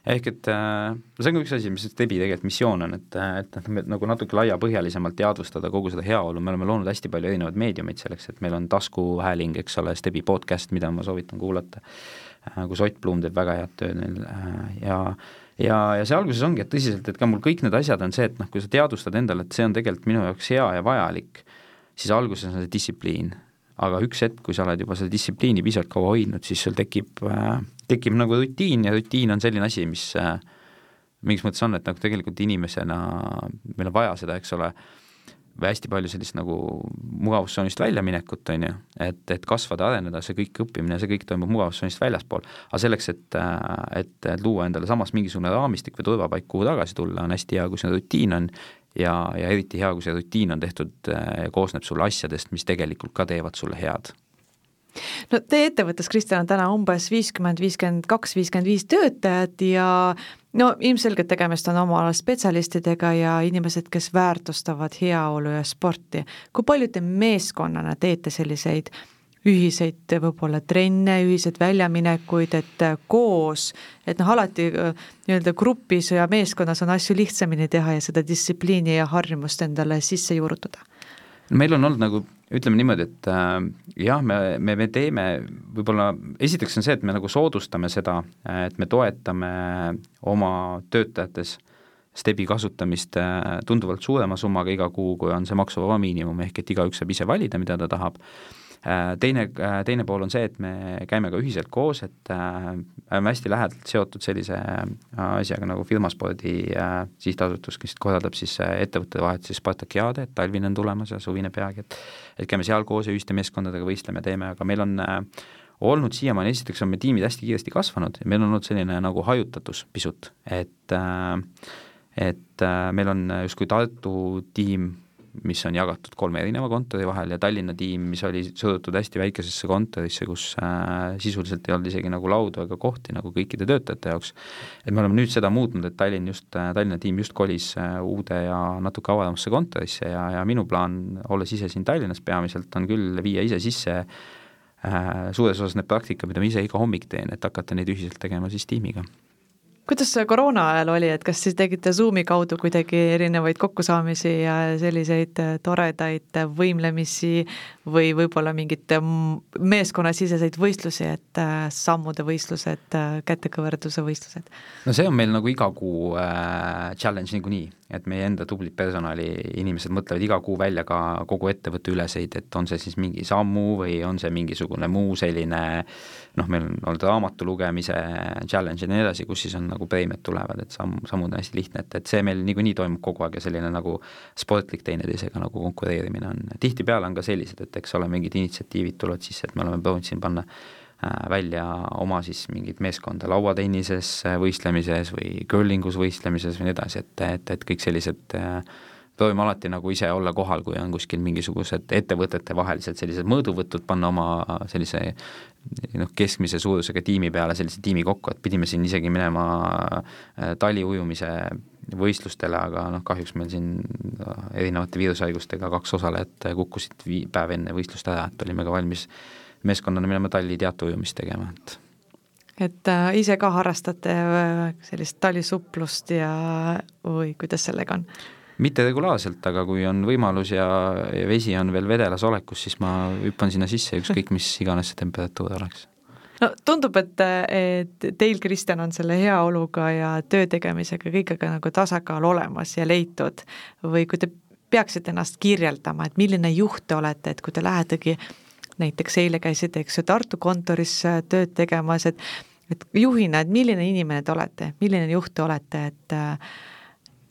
Ehk et äh, see on ka üks asi, mis Debi tegelikult missioon on, et, et noh, nagu natuke laiapõhjalisemalt teadvustada kogu seda heaolu, me oleme loonud hästi palju erinevaid meediumeid selleks, et meil on taskuhääling, eks ole, Debi podcast, mida ma soovitan kuulata. Äh, kus Ott Blum teeb väga head tööd neil äh, ja ja, ja see alguses ongi, et tõsiselt, et ka mul kõik need asjad on see, et noh, kui sa teadvustad endale, et see on tegelikult minu jaoks hea ja vajalik, siis alguses on see distsipliin. aga üks hetk, kui sa oled juba seda distsipliini piisavalt kaua hoidnud, siis sul tekib äh,, tekib nagu rutiin ja rutiin on selline asi, mis äh, mingis mõttes on, et nagu tegelikult inimesena meil on vaja seda, eks ole äh,, või hästi palju sellist nagu mugavustsoonist väljaminekut, on ju, et, et kasvada, areneda, see kõik õppimine, see kõik toimub mugavustsoonist väljaspool. aga selleks, et, et, et luua endale samas mingisugune raamistik või turvapaik, kuhu tagasi tulla, on hästi hea, kui see rutiin on. Ja, ja eriti hea, kui see rutiin on tehtud ja koosneb sulle asjadest, mis tegelikult ka teevad sulle head. No teie ettevõttes, Kristjan, on täna umbes viiskümmend, viiskümmend kaks, viiskümmend viis töötajat ja no ilmselgelt tegemist on oma ala spetsialistidega ja inimesed, kes väärtustavad heaolu ja sporti. kui palju te meeskonnana teete selliseid ühiseid võib-olla trenne, ühiseid väljaminekuid, et koos, et noh, alati äh, nii-öelda grupis ja meeskonnas on asju lihtsamini teha ja seda distsipliini ja harjumust endale sisse juurutada? Meil on olnud nagu ütleme niimoodi, et äh, jah, me, me, me teeme võib-olla, esiteks on see, et me nagu soodustame seda, et me toetame oma töötajates Stebi kasutamist äh, tunduvalt suurema summaga iga kuu, kui on see maksuvaba miinimum, ehk et igaüks saab ise valida, mida ta tahab teine, äh, teine pool on see, et me käime ka ühiselt koos, et äh, oleme hästi lähedalt seotud sellise asjaga nagu Firmaspordi sihtasutus, kes korraldab siis ettevõtete vahetusi Spartakiade, et talvine on tulemas ja suvine peagi, et et käime seal koos ja ühiste meeskondadega võistleme, teeme, aga meil on olnud siiamaani, esiteks on meie tiimid hästi kiiresti kasvanud ja meil on olnud selline nagu hajutatus pisut, et et meil on justkui Tartu tiim mis on jagatud kolme erineva kontori vahel ja Tallinna tiim, mis oli surutud hästi väikesesse kontorisse, kus äh, sisuliselt ei olnud isegi nagu laudu ega kohti nagu kõikide töötajate jaoks. et me oleme nüüd seda muutnud, et Tallinn just äh,, Tallinna tiim just kolis äh, uude ja natuke avaramasse kontorisse ja, ja minu plaan, olles ise siin Tallinnas peamiselt, on küll viia ise sisse äh, suures osas need praktikad, mida ma ise iga hommik teen, et hakata neid ühiselt tegema siis tiimiga kuidas see koroona ajal oli, et kas siis tegite Zoomi kaudu kuidagi erinevaid kokkusaamisi ja selliseid äh, toredaid võimlemisi või võib-olla mingeid meeskonnasiseseid võistlusi, et äh, sammude võistlused, äh, kätekõverduse võistlused? no see on meil nagu iga kuu äh, challenge niikuinii, et meie enda tublid personaliinimesed mõtlevad iga kuu välja ka kogu ettevõtte üleseid, et on see siis mingi sammu või on see mingisugune muu selline noh, meil on olnud raamatu lugemise challenge ja nii edasi, kus siis on nagu preemiad tulevad, et samm, sammud on hästi lihtne, et, et see meil niikuinii toimub kogu aeg ja selline nagu sportlik teineteisega nagu konkureerimine on, tihtipeale on ka sellised, et eks ole, mingid initsiatiivid tulevad sisse, et me oleme proovinud siin panna välja oma siis mingit meeskonda lauatennises võistlemises või curlingus võistlemises või nii edasi, et, et, et kõik sellised äh, proovime alati nagu ise olla kohal, kui on kuskil mingisugused ettevõtete vahelised sellised mõõduvõtud, panna oma sellise noh, keskmise suurusega tiimi peale sellise tiimi kokku, et pidime siin isegi minema äh, taliujumise võistlustele, aga noh, kahjuks meil siin erinevate viirushaigustega kaks osalejat kukkusid vii-, päev enne võistlust ära, et olime ka valmis meeskonnana minema talli teateujumist tegema, et et äh, ise ka harrastate äh, sellist talisuplust ja või kuidas sellega on? mitte regulaarselt, aga kui on võimalus ja, ja vesi on veel vedelas olekus, siis ma hüppan sinna sisse, ükskõik mis iganes see temperatuur oleks no tundub, et, et teil, Kristjan, on selle heaoluga ja töö tegemisega kõigega nagu tasakaal olemas ja leitud või kui te peaksite ennast kirjeldama, et milline juht te olete, et kui te lähetegi näiteks eile käisite, eks ju, Tartu kontoris äh, tööd tegemas, et et juhina, et milline inimene te olete, milline juht te olete, et äh,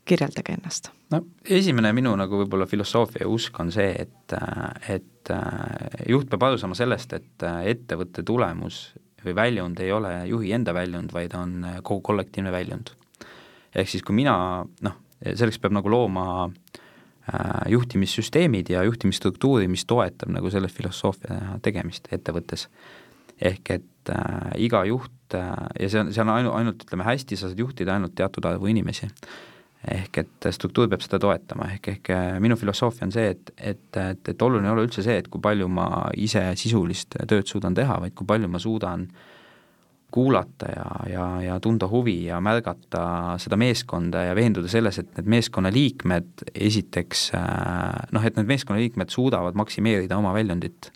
kirjeldage ennast. no esimene minu nagu võib-olla filosoofia ja usk on see, et, äh, et juht peab aru saama sellest, et ettevõtte tulemus või väljund ei ole juhi enda väljund, vaid on kogu kollektiivne väljund. ehk siis, kui mina noh, selleks peab nagu looma äh, Äh, juhtimissüsteemid ja juhtimisstruktuuri, mis toetab nagu selle filosoofia tegemist ettevõttes. ehk et äh, iga juht äh, ja see on, see on ainu-, ainult ütleme hästi, sa saad juhtida ainult teatud arvu inimesi. ehk et struktuur peab seda toetama, ehk, ehk äh, minu filosoofia on see, et, et, et, et oluline ei ole üldse see, et kui palju ma ise sisulist tööd suudan teha, vaid kui palju ma suudan äh, kuulata ja, ja, ja tunda huvi ja märgata seda meeskonda ja veenduda selles, et need meeskonnaliikmed esiteks noh, et need meeskonnaliikmed suudavad maksimeerida oma väljundit.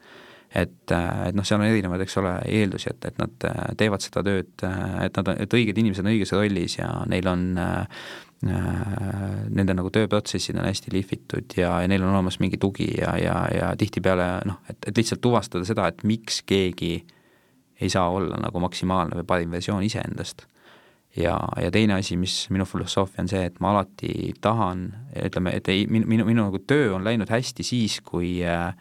et, et noh, seal on erinevaid, eks ole, eeldusi, et, et nad teevad seda tööd, et nad, et õiged inimesed on õiges rollis ja neil on Nende nagu tööprotsessid on hästi lihvitud ja, ja neil on olemas mingi tugi ja, ja, ja tihtipeale noh, et, et lihtsalt tuvastada seda, et miks keegi äh, ei saa olla nagu maksimaalne või parim versioon iseendast. ja, ja teine asi, mis minu filosoofia on see, et ma alati tahan, ütleme, et ei, minu, minu, minu nagu töö on läinud hästi siis, kui äh,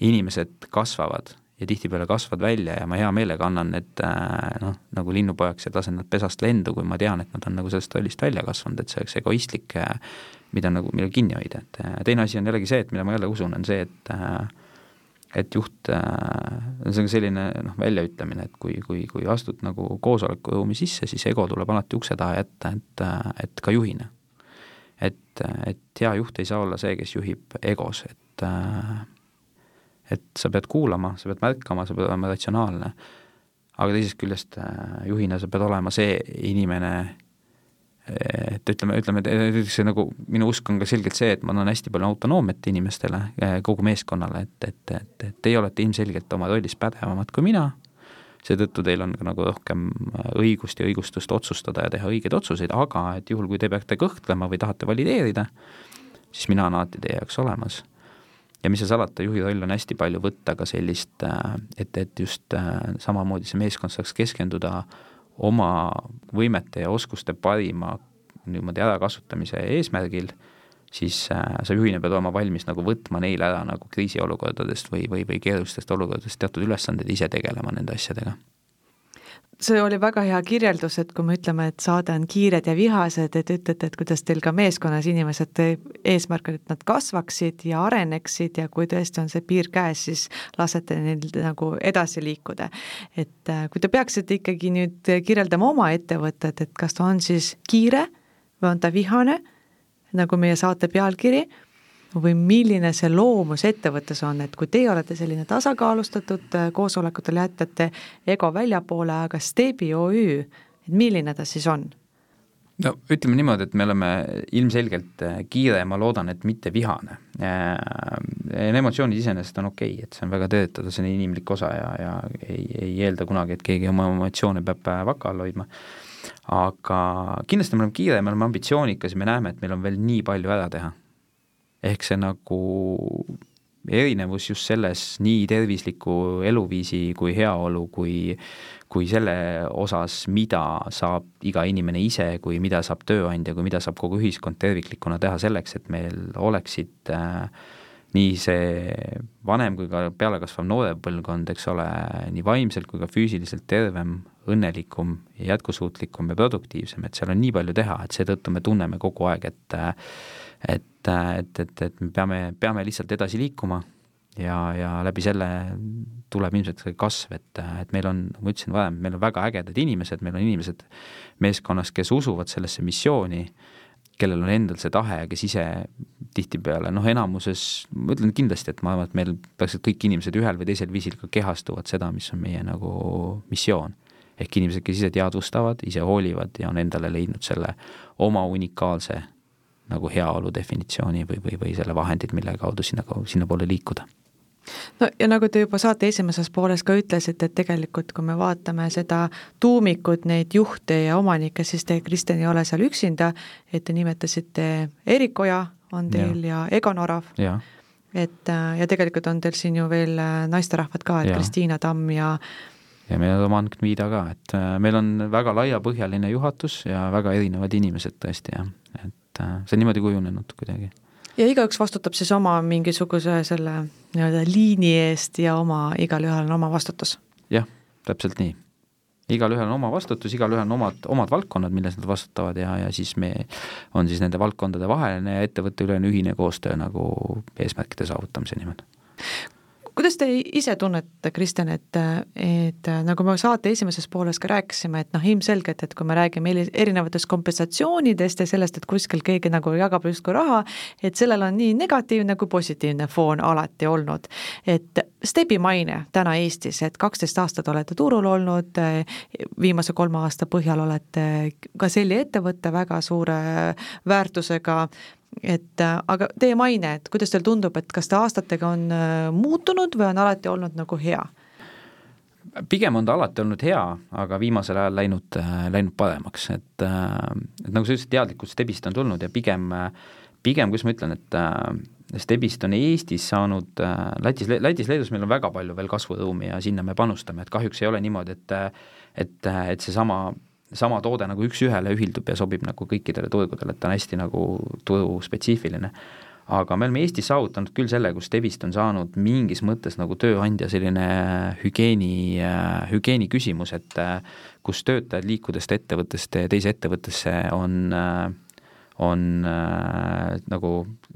inimesed kasvavad ja tihtipeale kasvavad välja ja ma hea meelega annan need äh, noh, nagu linnupojaks ja lasen nad pesast lendu, kui ma tean, et nad on nagu sellest rollist välja kasvanud, et see oleks egoistlik, äh, mida nagu, millal kinni hoida, et teine asi on jällegi see, et mida ma jälle usun, on see, et äh, et juht, äh, see on selline noh, väljaütlemine, et kui, kui, kui astud nagu koosolekuruumi sisse, siis ego tuleb alati ukse taha jätta, et, et ka juhina. et, et hea juht ei saa olla see, kes juhib egos, et et sa pead kuulama, sa pead märkama, sa pead olema ratsionaalne, aga teisest küljest juhina sa pead olema see inimene, et ütleme, ütleme, see nagu, minu usk on ka selgelt see, et ma annan hästi palju autonoomiat inimestele, eh, kogu meeskonnale, et, et, et, et teie olete ilmselgelt oma rollis pädevamad kui mina, seetõttu teil on ka nagu rohkem õigust ja õigustust otsustada ja teha õigeid otsuseid, aga et juhul, kui te peate kõhklema või tahate valideerida, siis mina olen alati teie jaoks olemas. ja mis seal salata, juhi roll on hästi palju võtta ka sellist, eh, et, et just eh, samamoodi see meeskond saaks keskenduda äh, oma võimete ja oskuste parima niimoodi ärakasutamise eesmärgil, siis äh, sa juhina pead olema valmis nagu võtma neile ära nagu kriisiolukordadest või, või, või keerulistest olukordadest teatud ülesanded, ise tegelema nende asjadega see oli väga hea kirjeldus, et kui me ütleme, et saade on kiired ja vihased, et ütlete, et kuidas teil ka meeskonnas inimesed, eesmärk on, et nad kasvaksid ja areneksid ja kui tõesti on see piir käes, siis lasete neil nagu edasi liikuda. et äh, kui te peaksite ikkagi nüüd kirjeldama oma ettevõtet, et kas ta on siis kiire või on ta vihane, nagu meie saate pealkiri või milline see loomus ettevõttes on, et kui teie olete selline tasakaalustatud, äh, koosolekutel jätate ego väljapoole, aga Stebi OÜ, et milline ta siis on? no ütleme niimoodi, et me oleme ilmselgelt äh, kiire ja ma loodan, et mitte vihane. Äh, emotsioonid iseenesest on okei okay,, et see on väga töötada, see on inimlik osa ja, ja ei, ei eelda kunagi, et keegi oma emotsioone peab vaka all hoidma. aga kindlasti me oleme kiire, me oleme ambitsioonikas ja me näeme, et meil on veel nii palju ära teha ehk see nagu erinevus just selles nii tervisliku eluviisi kui heaolu kui kui selle osas, mida saab iga inimene ise, kui mida saab tööandja, kui mida saab kogu ühiskond terviklikuna teha selleks, et meil oleksid äh, nii see vanem kui ka pealekasvav noorem põlvkond, eks ole, nii vaimselt kui ka füüsiliselt tervem, õnnelikum, jätkusuutlikum ja produktiivsem, et seal on nii palju teha, et seetõttu me tunneme kogu aeg, et et, et, et, et me peame, peame lihtsalt edasi liikuma ja, ja läbi selle tuleb ilmselt see kasv, et, et meil on, nagu ma ütlesin varem, meil on väga ägedad inimesed, meil on inimesed meeskonnas, kes usuvad sellesse missiooni, kellel on endal see tahe ja kes ise tihtipeale noh, enamuses, ma ütlen kindlasti, et ma arvan, et meil peaaegu kõik inimesed ühel või teisel viisil ka kehastuvad seda, mis on meie nagu missioon. ehk inimesed, kes ise teadvustavad, ise hoolivad ja on endale leidnud selle oma unikaalse nagu heaolu definitsiooni või, või, või selle vahendid, mille kaudu sinna, sinnapoole liikuda. No ja nagu te juba saate esimeses pooles ka ütlesite, et tegelikult kui me vaatame seda tuumikut, neid juhte ja omanikke, siis te, Kristjan, ei ole seal üksinda, et te nimetasite Erik Oja on teil ja, ja Egon Orav. et ja tegelikult on teil siin ju veel äh, naisterahvad ka, et Kristiina Tamm ja ja meil on oma Ankt-Miida ka, et äh, meil on väga laiapõhjaline juhatus ja väga erinevad inimesed tõesti jah, et äh, see on niimoodi kujunenud kuidagi ja igaüks vastutab siis oma mingisuguse selle nii-öelda liini eest ja oma, igalühel on oma vastutus? jah, täpselt nii. igalühel on oma vastutus, igalühel on omad, omad valdkonnad, milles nad vastutavad ja, ja siis me, on siis nende valdkondade vaheline ja ettevõtteülene ühine koostöö nagu eesmärkide saavutamise nimel kuidas te ise tunnete, Kristjan, et, et nagu me saate esimeses pooles ka rääkisime, et noh, ilmselgelt, et kui me räägime erinevatest kompensatsioonidest ja sellest, et kuskil keegi nagu jagab justkui raha, et sellel on nii negatiivne kui positiivne foon alati olnud. et Stebi maine täna Eestis, et kaksteist aastat olete turul olnud, viimase kolme aasta põhjal olete ka selline ettevõte väga suure väärtusega et äh, aga teie maine, et kuidas teile tundub, et kas ta aastatega on äh, muutunud või on alati olnud nagu hea? pigem on ta alati olnud hea, aga viimasel ajal läinud, äh, läinud paremaks, et, et nagu sa ütlesid, teadlikkus Stebist on tulnud ja pigem, pigem, kuidas ma ütlen, et Stebist on Eestis saanud, Lätis, Lätis, Leedus meil on väga palju veel kasvuruumi ja sinna me panustame, et kahjuks ei ole niimoodi, et et, et seesama sama toode nagu üks-ühele ühildub ja sobib nagu kõikidele turgudele, et ta on hästi nagu turuspetsiifiline. aga me oleme Eestis saavutanud küll selle, kus Devist on saanud mingis mõttes nagu tööandja selline hügieeni, hügieeni küsimus, et kus töötajad liikudest ettevõttest teise ettevõttesse on on nagu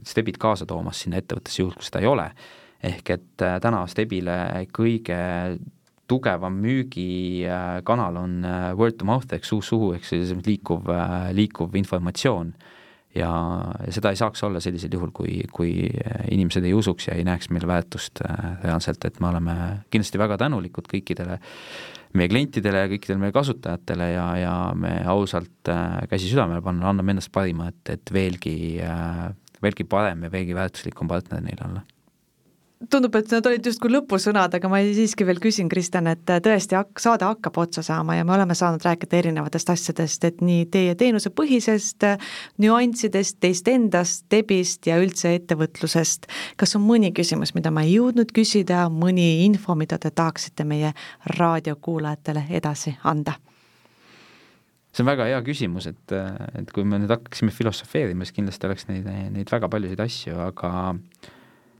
stebid kaasa toomas sinna ettevõttesse juhul, kui seda ei ole. ehk et täna stebile kõige tugevam müügikanal on äh, word to mouth ehk suust suhu, ehk siis liikuv, äh, liikuv informatsioon. ja, seda ei saaks olla sellisel juhul, kui, kui inimesed ei usuks ja ei näeks meil väärtust äh, reaalselt, et me oleme kindlasti väga tänulikud kõikidele meie klientidele ja kõikidele meie kasutajatele ja, ja me ausalt käsi südamele panna, anname endast parima, et, et veelgi, veelgi parem ja veelgi väärtuslikum partner neile olla tundub, et need olid justkui lõpusõnad, aga ma siiski veel küsin, Kristjan, et tõesti hak-, saade hakkab otsa saama ja me oleme saanud rääkida erinevatest asjadest, et nii teie teenusepõhisest, nüanssidest, teist endast, debist ja üldse ettevõtlusest. kas on mõni küsimus, mida ma ei jõudnud küsida, mõni info, mida te tahaksite meie raadiokuulajatele edasi anda? see on väga hea küsimus, et, et kui me nüüd hakkaksime filosofeerima, siis kindlasti oleks neid, neid väga paljusid asju, aga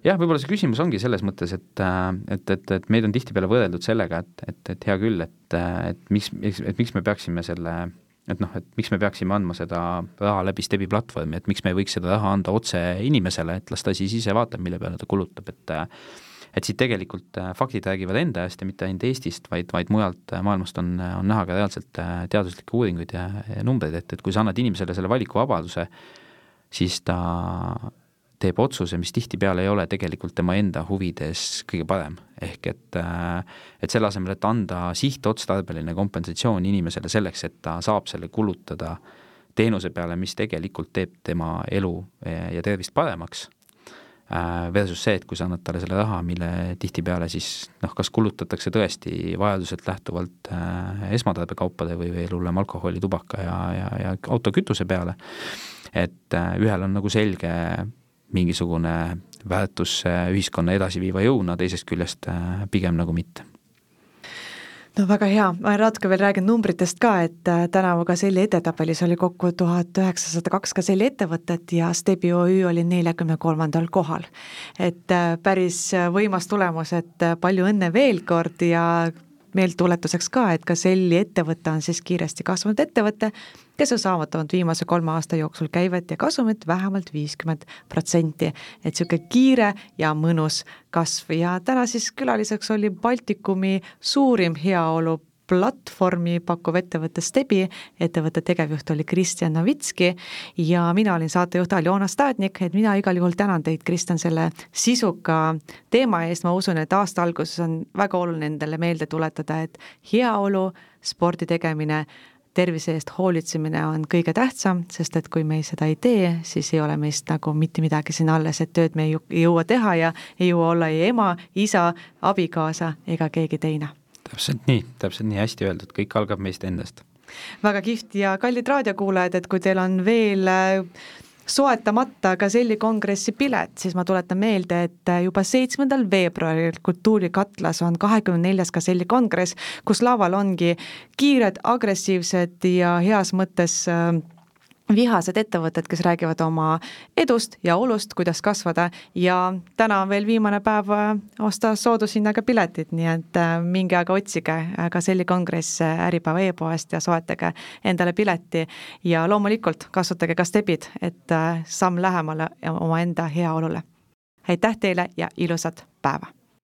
jah, võib-olla see küsimus ongi selles mõttes, et, äh, et, et, et meid on tihtipeale võrreldud sellega, et, et, et hea küll, et, et miks, et miks me peaksime selle et noh, et miks me peaksime andma seda raha läbi Stebi platvormi, et miks me ei võiks seda raha anda otse inimesele, et las ta siis ise vaatab, mille peale ta kulutab, et et siit tegelikult äh, faktid räägivad enda eest ja mitte ainult Eestist, vaid, vaid mujalt äh, maailmast on, on näha ka reaalselt teaduslikke uuringuid ja, ja numbreid, et, et kui sa annad inimesele selle valikuvabaduse, siis ta teeb otsuse, mis tihtipeale ei ole tegelikult tema enda huvides kõige parem. ehk et, äh, et selle asemel, et anda sihtotstarbeline kompensatsioon inimesele selleks, et ta saab selle kulutada teenuse peale, mis tegelikult teeb tema elu ja tervist paremaks, äh, versus see, et kui sa annad talle selle raha, mille tihtipeale siis noh, kas kulutatakse tõesti vajaduselt lähtuvalt äh, esmatarbekaupade või veel hullem alkoholi, tubaka ja, ja, ja autokütuse peale, et äh, ühel on nagu selge mingisugune väärtus ühiskonna edasiviiva jõuna, teisest küljest äh, pigem nagu mitte no väga hea, ma natuke veel räägin numbritest ka, et äh, tänavu Gazelli edetabelis oli kokku tuhat üheksasada kaks Gazelli ettevõtet ja Stebi OÜ oli neljakümne kolmandal kohal. et äh, päris võimas tulemus, et palju õnne veel kord ja meeldetuletuseks ka, et Gazelli ettevõte on siis kiiresti kasvanud ettevõte, kes on saavutanud viimase kolme aasta jooksul käivet ja kasumit vähemalt viiskümmend protsenti. et niisugune kiire ja mõnus kasv ja täna siis külaliseks oli Baltikumi suurim heaolu platvormi pakkuv ettevõte Stebi, ettevõtte tegevjuht oli Kristjan Novitski ja mina olin saatejuht Aljona Stadnik, et mina igal juhul tänan teid, Kristjan, selle sisuka teema eest, ma usun, et aasta alguses on väga oluline endale meelde tuletada, et heaolu, spordi tegemine, tervise eest hoolitsemine on kõige tähtsam, sest et kui me seda ei tee, siis ei ole meist nagu mitte midagi siin alles, et tööd me ei jõua teha ja ei jõua olla ei ema, isa, abikaasa ega keegi teine täpselt nii, täpselt nii, hästi öeldud, kõik algab meist endast. väga kihvt ja kallid raadiokuulajad, et kui teil on veel äh, soetamata Gazelli kongressi pilet, siis ma tuletan meelde, et äh, juba seitsmendal veebruaril Kultuurikatlas on kahekümne neljas Gazelli kongress, kus laval ongi kiired, agressiivsed ja heas mõttes äh, vihased ettevõtted, kes räägivad oma edust ja olust, kuidas kasvada ja täna on veel viimane päev äh, osta soodushinnaga piletid, nii et äh, minge aga otsige ka Selli kongress äh, Äripäeva e-poest ja soetage endale pileti ja loomulikult kasutage ka stebid, et samm lähemale omaenda heaolule. aitäh teile ja ilusat päeva!